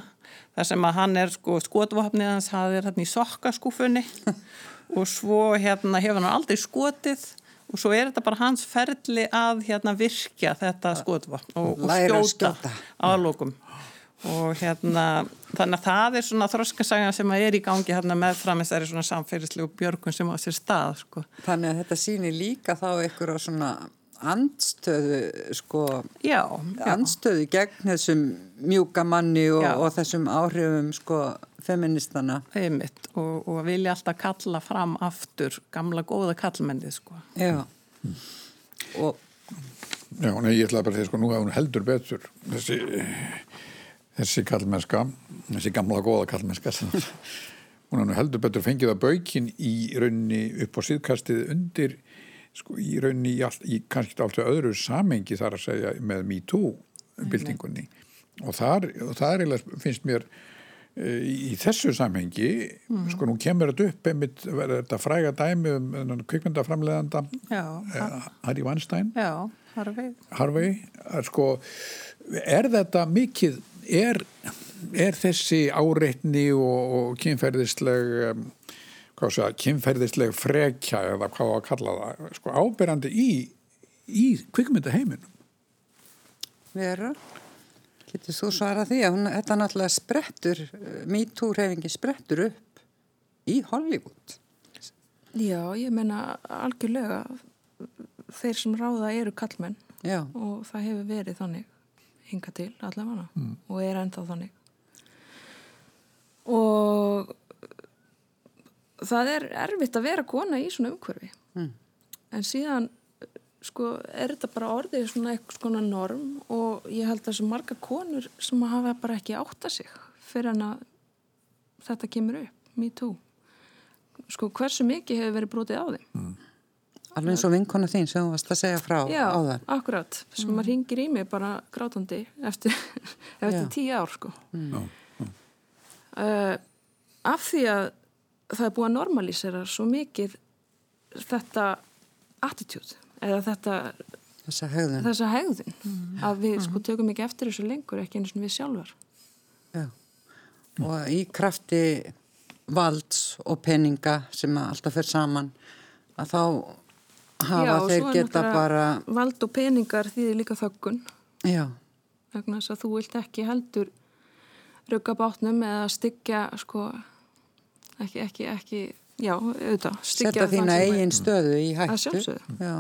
þar sem að hann er sko skotvapnið hans hafðir hérna í sokkaskúfunni og svo hérna hefur hann aldrei skotið og svo er þetta bara hans ferli að hérna virkja þetta skotvapn og, og skjóta, skjóta. aðlokum og hérna þannig að það er svona þroskasagan sem er í gangi hérna meðfram þessari svona samfélaglegu björgun sem á sér stað sko. Þannig að þetta sýnir líka þá einhverja svona andstöðu sko já, já. andstöðu gegn þessum mjúka manni og, og þessum áhrifum sko feministana Einmitt, og, og vilja alltaf kalla fram aftur gamla góða kallmenni sko. Já. Og Já, nei, ég ætlaði bara að segja sko nú hefur hún heldur betur þessi þessi kallmennska, þessi gamla góða kallmennska hún heldur betur fengið að baukin í raunni upp á síðkastið undir sko í raunni í, all, í kannski alltaf öðru samengi þar að segja með MeToo bildingunni og þar, og er eiginlega finnst mér e, í þessu samhengi mm. sko nú kemur þetta upp einmitt þetta fræga dæmi um kvikmyndaframleðanda e, Harry Weinstein. Já, Harvey. Harvey, er sko er þetta mikið er, er þessi áreitni og, og kynferðisleg um, kynferðisleg frekja eða hvað að kalla það sko, ábyrjandi í, í kvikmyndaheiminum. Vera getur þú svara því að hún, þetta náttúrulega sprettur MeToo-reyfingi sprettur upp í Hollywood? Já, ég menna algjörlega þeir sem ráða eru kallmenn Já. og það hefur verið þannig hinga til allavega. Mm. og er ennþá þannig. Og það er erfitt að vera kona í svona umhverfi mm. en síðan sko er þetta bara orðið svona eitthvað svona norm og ég held að þessu marga konur sem hafa bara ekki átta sig fyrir en að þetta kemur upp, me too sko hversu mikið hefur verið brotið á þeim mm. Alveg eins og vinkona þín sem þú varst að segja frá Já, á það. Já, akkurat. Sem mm. maður ringir í mig bara grátandi eftir, eftir tíu ár, sko. Mm. Uh, af því að það er búið að normalísera svo mikið þetta attitude eða þetta þessa hegðun, þessa hegðun mm. að við sko mm-hmm. tökum ekki eftir þessu lengur ekki eins og við sjálfar. Já. Og í krafti valds og peninga sem alltaf fer saman að þá hafa Já, þeir geta bara vald og peningar því þið líka þöggun Já vegna þess að þú vilt ekki heldur rugga bátnum eða styggja sko ekki, ekki, ekki já, auðvitað setja þína eigin stöðu í hættu. að sjálfsögðu. Já.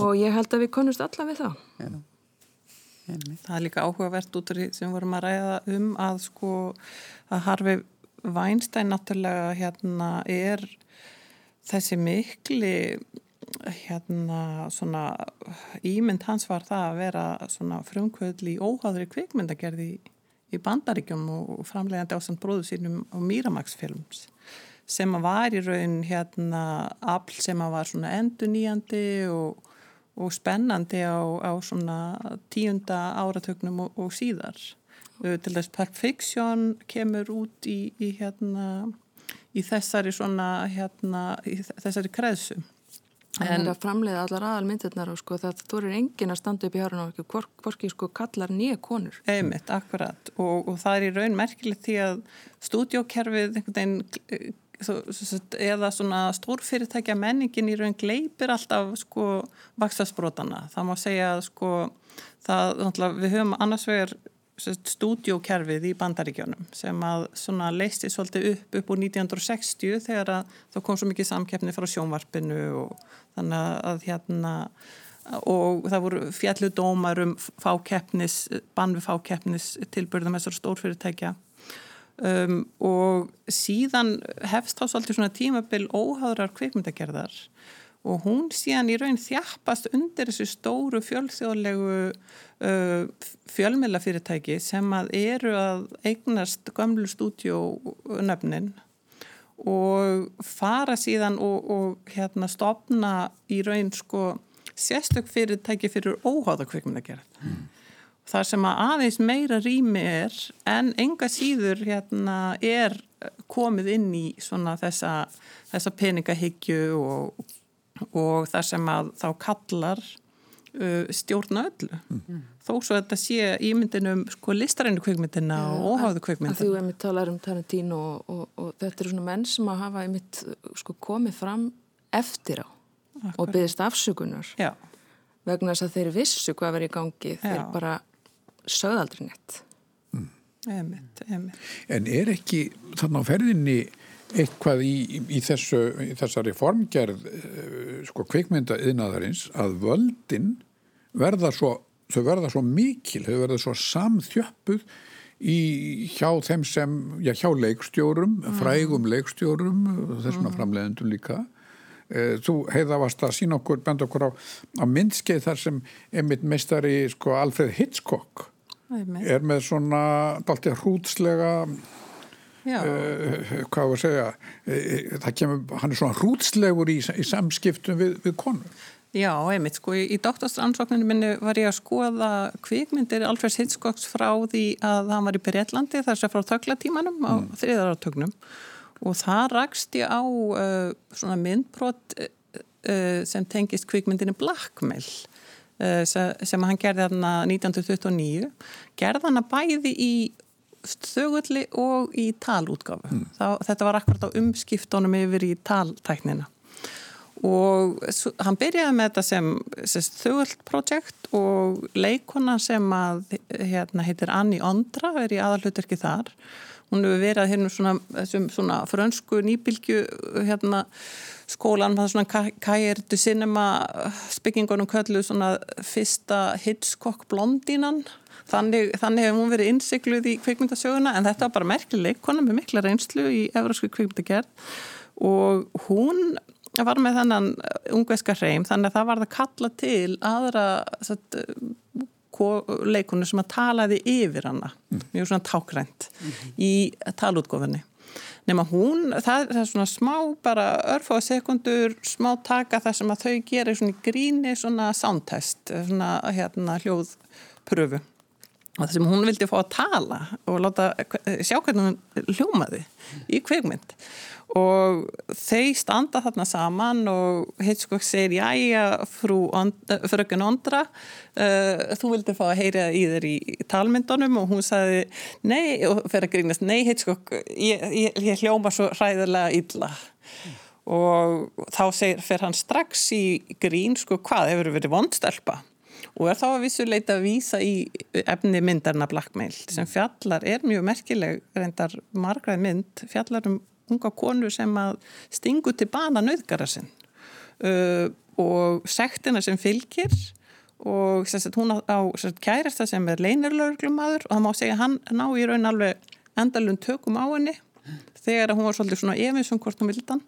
og ég held að við konumst alla við það. Já. það er líka áhugavert út af því sem vorum að ræða um að sko að Harfi Weinstein náttúrulega hérna er þessi mikli hérna svona ímynd hans var það að vera svona frumkvöðli í óháðri kvikmyndagerði í, í bandaríkjum og framlegandi á samt bróðu sínum á Miramax-films sem að var í raun hérna afl sem að var svona enduníjandi og, og spennandi á, á svona tíunda áratögnum og, og síðar. Til þess Perfection kemur út í, í hérna í þessari svona hérna, í þessari kreðsum það er að framleiða allar aðal myndirnar og sko það eru engin að standa upp í hárun og ekki hvorki sko kallar nýja konur. Einmitt, akkurat og, og það er í raun merkilegt því að stúdjókerfið einhvern veginn eða svona stórfyrirtækja menningin í raun gleipir alltaf sko vaksasbrótana. Það má segja að sko það, við höfum annars vegar stúdjókerfið í bandaríkjónum sem að leisti svolítið upp upp úr 1960 þegar að það kom svo mikið samkeppni frá sjónvarpinu og þannig að hérna og það voru fjallu dómar um fákeppnis, bann við fákeppnis tilbyrðum þessar stórfyrirtækja. Um, og síðan hefst þá svolítið svona tímabil óháðrar kvikmyndagerðar og hún síðan í raun þjappast undir þessu stóru fjölþjóðlegu uh, fjölmjölafyrirtæki sem að eru að eignast gömlu stúdjónöfnin og fara síðan og, og hérna stopna í raun sko sérstök fyrirtæki fyrir óháða kvikmyndagerð. Mm. Það sem að aðeins meira rými er en enga síður hérna er komið inn í svona þessa, þessa peningahyggju og og þar sem að þá kallar uh, stjórna öllu mm. þó svo að þetta sé ímyndinum sko listarænu kveikmyndina ja, og óháðu kveikmyndina Þú hefði talað um Tarantino og, og, og þetta eru svona menn sem að hafa einmitt sko komið fram eftir á Akkur. og byggðist afsökunar Já. vegna þess að þeir vissu hvað verið í gangi Já. þeir bara sögðaldri nett mm. Emitt, emitt. En er ekki þarna á ferðinni eitthvað í, í, þessu, í þessari formgerð eh, sko kvikmynda yðnaðarins að völdin verða svo, þau verða svo mikil, þau verða svo samþjöppuð í hjá þeim sem, já hjá leikstjórum, mm. frægum leikstjórum, þessuna mm. framleiðendum líka. Eh, þú heiða varst að sína okkur, benda okkur á, á myndskeið þar sem emitt meistari sko Alfred Hitchcock er með svona dalti hrútslega uh, hvað var að segja? Uh, kemur, hann er svona hrútslegur í, í samskiptum við, við konur. Já, einmitt, sko, í, í doktorsansókninu minni var ég að skoða kvikmyndir Alfred Hitchcocks frá því að hann var í Breitlandi þar sem frá þöglatímanum á mm. þriðaratögnum og það rakst ég á uh, svona myndbrot sem tengist kvikmyndinu Blackmail sem hann gerði þarna 1929 gerði hann að bæði í þögulli og í talútgáfu. Mm. Þetta var akkurat á umskiptunum yfir í taltæknina og hann byrjaði með þetta sem, sem þögult projekt og leikona sem að hérna, heitir Anni Ondra er í aðalhuturki þar. Hún hefur verið hérna svona, svona frönsku nýbilgju hérna, skólan, það er svona kæirdu sinema spyggingunum köllu svona fyrsta Hitchcock blondínan Þannig, þannig hefur hún verið innsikluð í kvikmyndasöguna en þetta var bara merkileg, konar með mikla reynslu í Európsku kvikmyndagerð og hún var með þennan ungveska hreim þannig að það var það kalla til aðra satt, leikonu sem að talaði yfir hana, mjög svona tákrænt mm -hmm. í talútgofinni. Nefn að hún, það, er svona smá bara örfáða sekundur, smá taka þar sem að þau gerir svona gríni svona soundtest, svona hérna hljóðpröfu það sem hún vildi fá að tala og láta sjá hvernig hún hljómaði í kveikmynd og þau standa þarna saman og Hitchcock segir jájá fröken Ondra uh, þú vildi fá að heyra í þér í talmyndunum. Og hún sagði nei og fer að grínast nei Hitchcock ég, ég, ég hljóma svo hræðilega illa. Mm. og þá segir, fer hann strax í grín sko hvað hefur verið vondstelpa og er þá að vissuleita að vísa í efni myndarna Blackmail sem fjallar er mjög merkileg reyndar margrað mynd fjallar um unga konu sem að stingu til bana nöðgara sinn. Uh, og sektina sem fylgir og sagt, hún á, á kærasta sem er leinirlauglumadur og það má segja hann ná í raun alveg endalun tökum á henni þegar hún var svolítið svona efinsum hvort hún vildan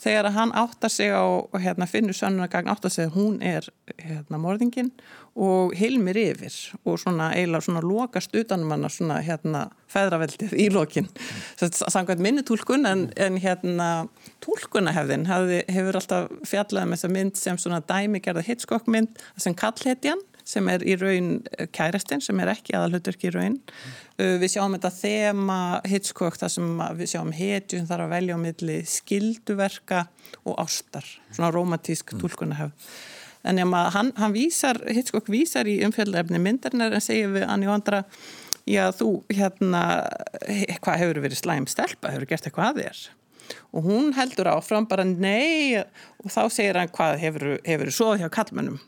þegar hann áttar sig á hérna, finnur sönnunagagn áttar sig að hún er hérna, morðingin og hilmir yfir og svona eiginlega svona lokast utanum hann svona hérna feðraveldið í lokin. Samkvæmt minni tólkun en, en hérna tólkunahefðin hefur alltaf fjallað með um þessa mynd sem svona dæmigerða hitskokk mynd sem kallhetjan sem er í raun kærastinn sem er ekki aðalhuturki í raun. Uh, við sjáum þetta þema Hitchcock þar sem við sjáum hetjum þar að velja á milli skilduverka og ástar, svona romantísk mm. tólkunahöf. En hann, hann vísar, Hitchcock vísar í umfjöldefni myndarnar en segir við Anni Vandra já þú hérna hvað hefur verið slæm stelpa, hefur gert eitthvað að þér og hún heldur áfram bara nei og þá segir hann hvað hefur, hefur svo hjá kallmennum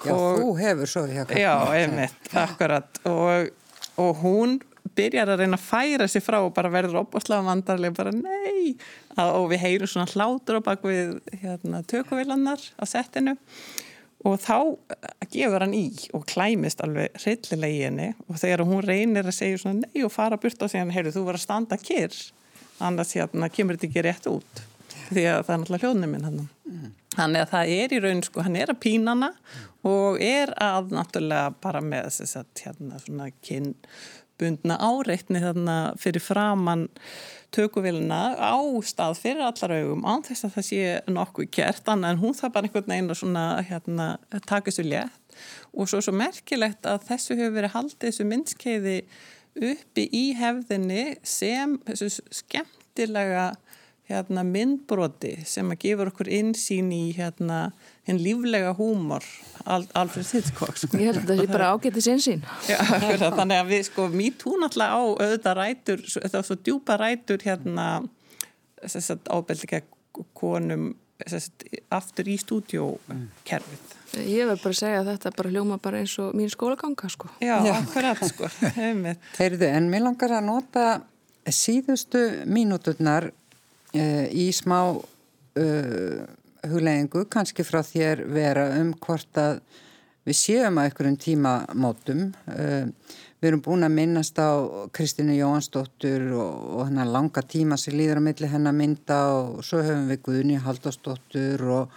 Já, og, þú hefur svo hjá kallmennum Já, einmitt, akkurat. Og, og hún byrjar að reyna að færa sig frá og bara verður opaslega vandarlega bara nei! Og við heyrum svona hlátur á bakvið hérna, tökuvillannar á settinu. Og þá eh, gefur hann í og klæmist alveg reyllilega í henni. Og þegar hún reynir að segja svona nei og fara burt og segja hann, heyrðu þú var að standa kyrr annars hérna kemur þetta ekki rétt út. Því að það er náttúrulega hljóðnuminn hann mm. Þannig að það er í raun sko, hann er að pínana og er að náttúrulega bara með þess að hérna svona kynbundna áreitni þarna fyrir framann tökuvilina á stað fyrir allar augum án þess að það sé nokkuð kert annað en hún það bara einhvern veginn að svona hérna, taka þessu létt. Og svo svo merkilegt að þessu hefur verið haldið þessu myndskeiði uppi í hefðinni sem þessu skemmtilega hérna, myndbroti sem að gefur okkur insýn í hérna hinn líflega húmor Al Alfred Hitchcock sko. Ég held að það sé bara ágættis einsýn Þannig að við sko mýtú náttúrulega á auðvitað rætur, það var svo djúpa rætur hérna ábeldi konum sagt, aftur í stúdjókerfið Ég verð bara að segja að þetta bara hljóma bara eins og mín skólaganga sko. Já, Já. akkurat sko. Heyrðu, en mér langar að nota síðustu mínúturnar uh, í smá uh, huglegingu kannski frá þér vera um hvort að við séum að einhverjum tímamótum. Eh, við erum búin að minnast á Kristínu Jóhansdóttur og, og hennar langa tíma sem líður á milli hennar mynda og svo höfum við Guðni Haldósdóttur og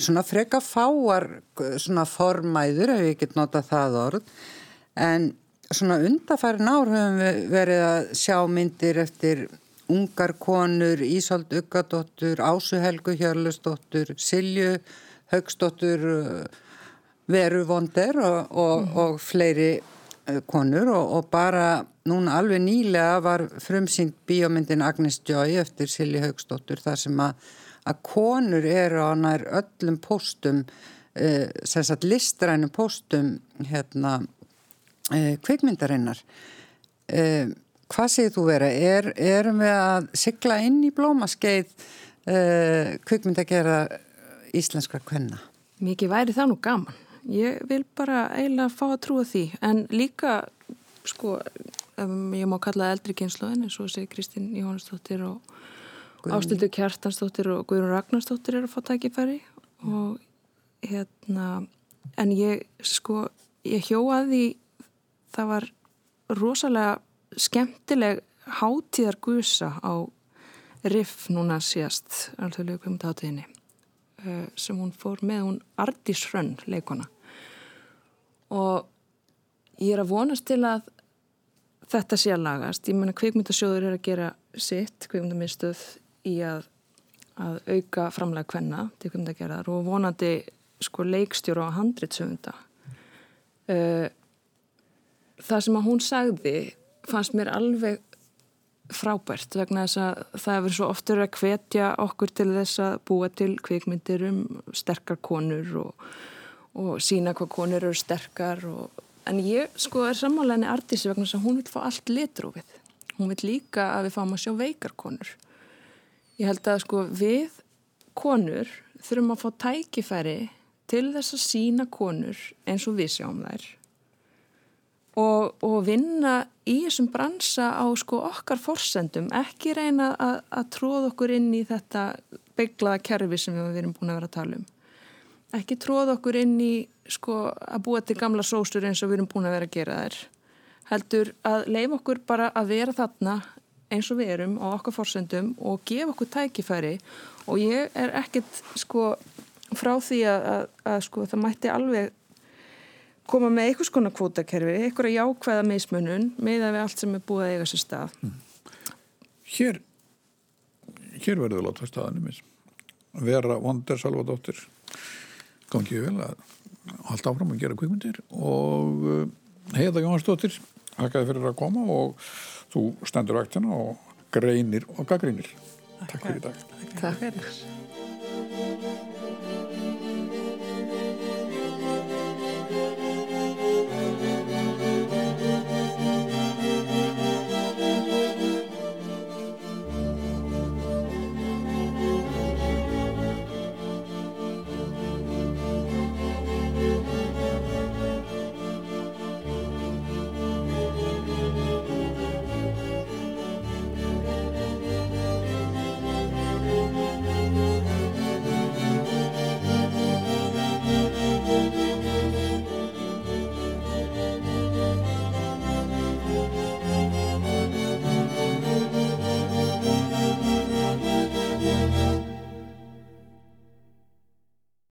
svona freka fáar svona formæður ef ég get nota það orð en svona undarfærin ár höfum við verið að sjá myndir eftir ungar konur, Ísald Uggadóttur, Ásu Helgu Hjörlusdóttur, Silju Högsdóttur, uh, Veru Vonder og, og, mm. og fleiri uh, konur og, og bara núna alveg nýlega var frumsýnd bíómyndin Agnes Joy eftir Silju Högsdóttur þar sem að, að konur eru á nær öllum postum, uh, sérstaklega listrænu postum hérna uh, kveikmyndarinnar. Uh, Hvað segir þú vera? Er, erum við að sigla inn í blómaskeið uh, kvikmynd að gera íslenskra kvenna? Mikið væri það nú gaman. Ég vil bara eiginlega fá að trúa því. En líka, sko, um, ég má kalla eldri kynnslóðin eins og segir Kristín Jóhannesdóttir og Ástildur Kjartansdóttir og Guðrún Ragnarsdóttir eru að fá tækifæri og hérna, en ég, sko, ég hjóaði það var rosalega skemmtileg hátíðar gusa á riff núna síðast alþjóðlegu kvimtátiðinni uh, sem hún fór með hún Ardís Hrönn leikona og ég er að vonast til að þetta sé að lagast. Ég menna kveikmyndasjóður er að gera sitt kveikmyndamistuð í að, að auka framlega hvenna til kveikmyndagerðar og vonandi sko leikstjóru á handritsöfunda uh, það sem að hún sagði fannst mér alveg frábært vegna þess að það hefur svo oftur að hvetja okkur til þess að búa til kvikmyndir um sterkar konur og, og sína hvað konur eru sterkar og, en ég sko er sammálaðinni artísi vegna þess að hún vil fá allt litrófið. Hún vil líka að við fáum að sjá veikar konur. Ég held að sko við konur þurfum að fá tækifæri til þess að sína konur eins og við sjáum þær og, og vinna í þessum bransa á sko okkar forsendum, ekki reyna að, að tróða okkur inn í þetta beiglaða kerfi sem við erum búin að vera að tala um. Ekki tróða okkur inn í sko að búa til gamla sóstur eins og við erum búin að vera að gera þær. Heldur að leif okkur bara að vera þarna eins og við erum á okkar forsendum og gefa okkur tækifæri og ég er ekkert sko frá því að, að, að sko það mætti alveg koma með einhvers konar kvótakerfi, einhverja jákvæða meismunun með að við allt sem er búið að eiga sér stað. Mm. Hér, hér verður við láta staðanum eins. Vera Vonder Salvadóttir, ekki vel að halda áfram að gera kvikmyndir og uh, heiða Jónsdóttir þakkaði fyrir að koma og þú stendur vaktina og greinir og gaggreinir. Takk fyrir í dag. Takk fyrir.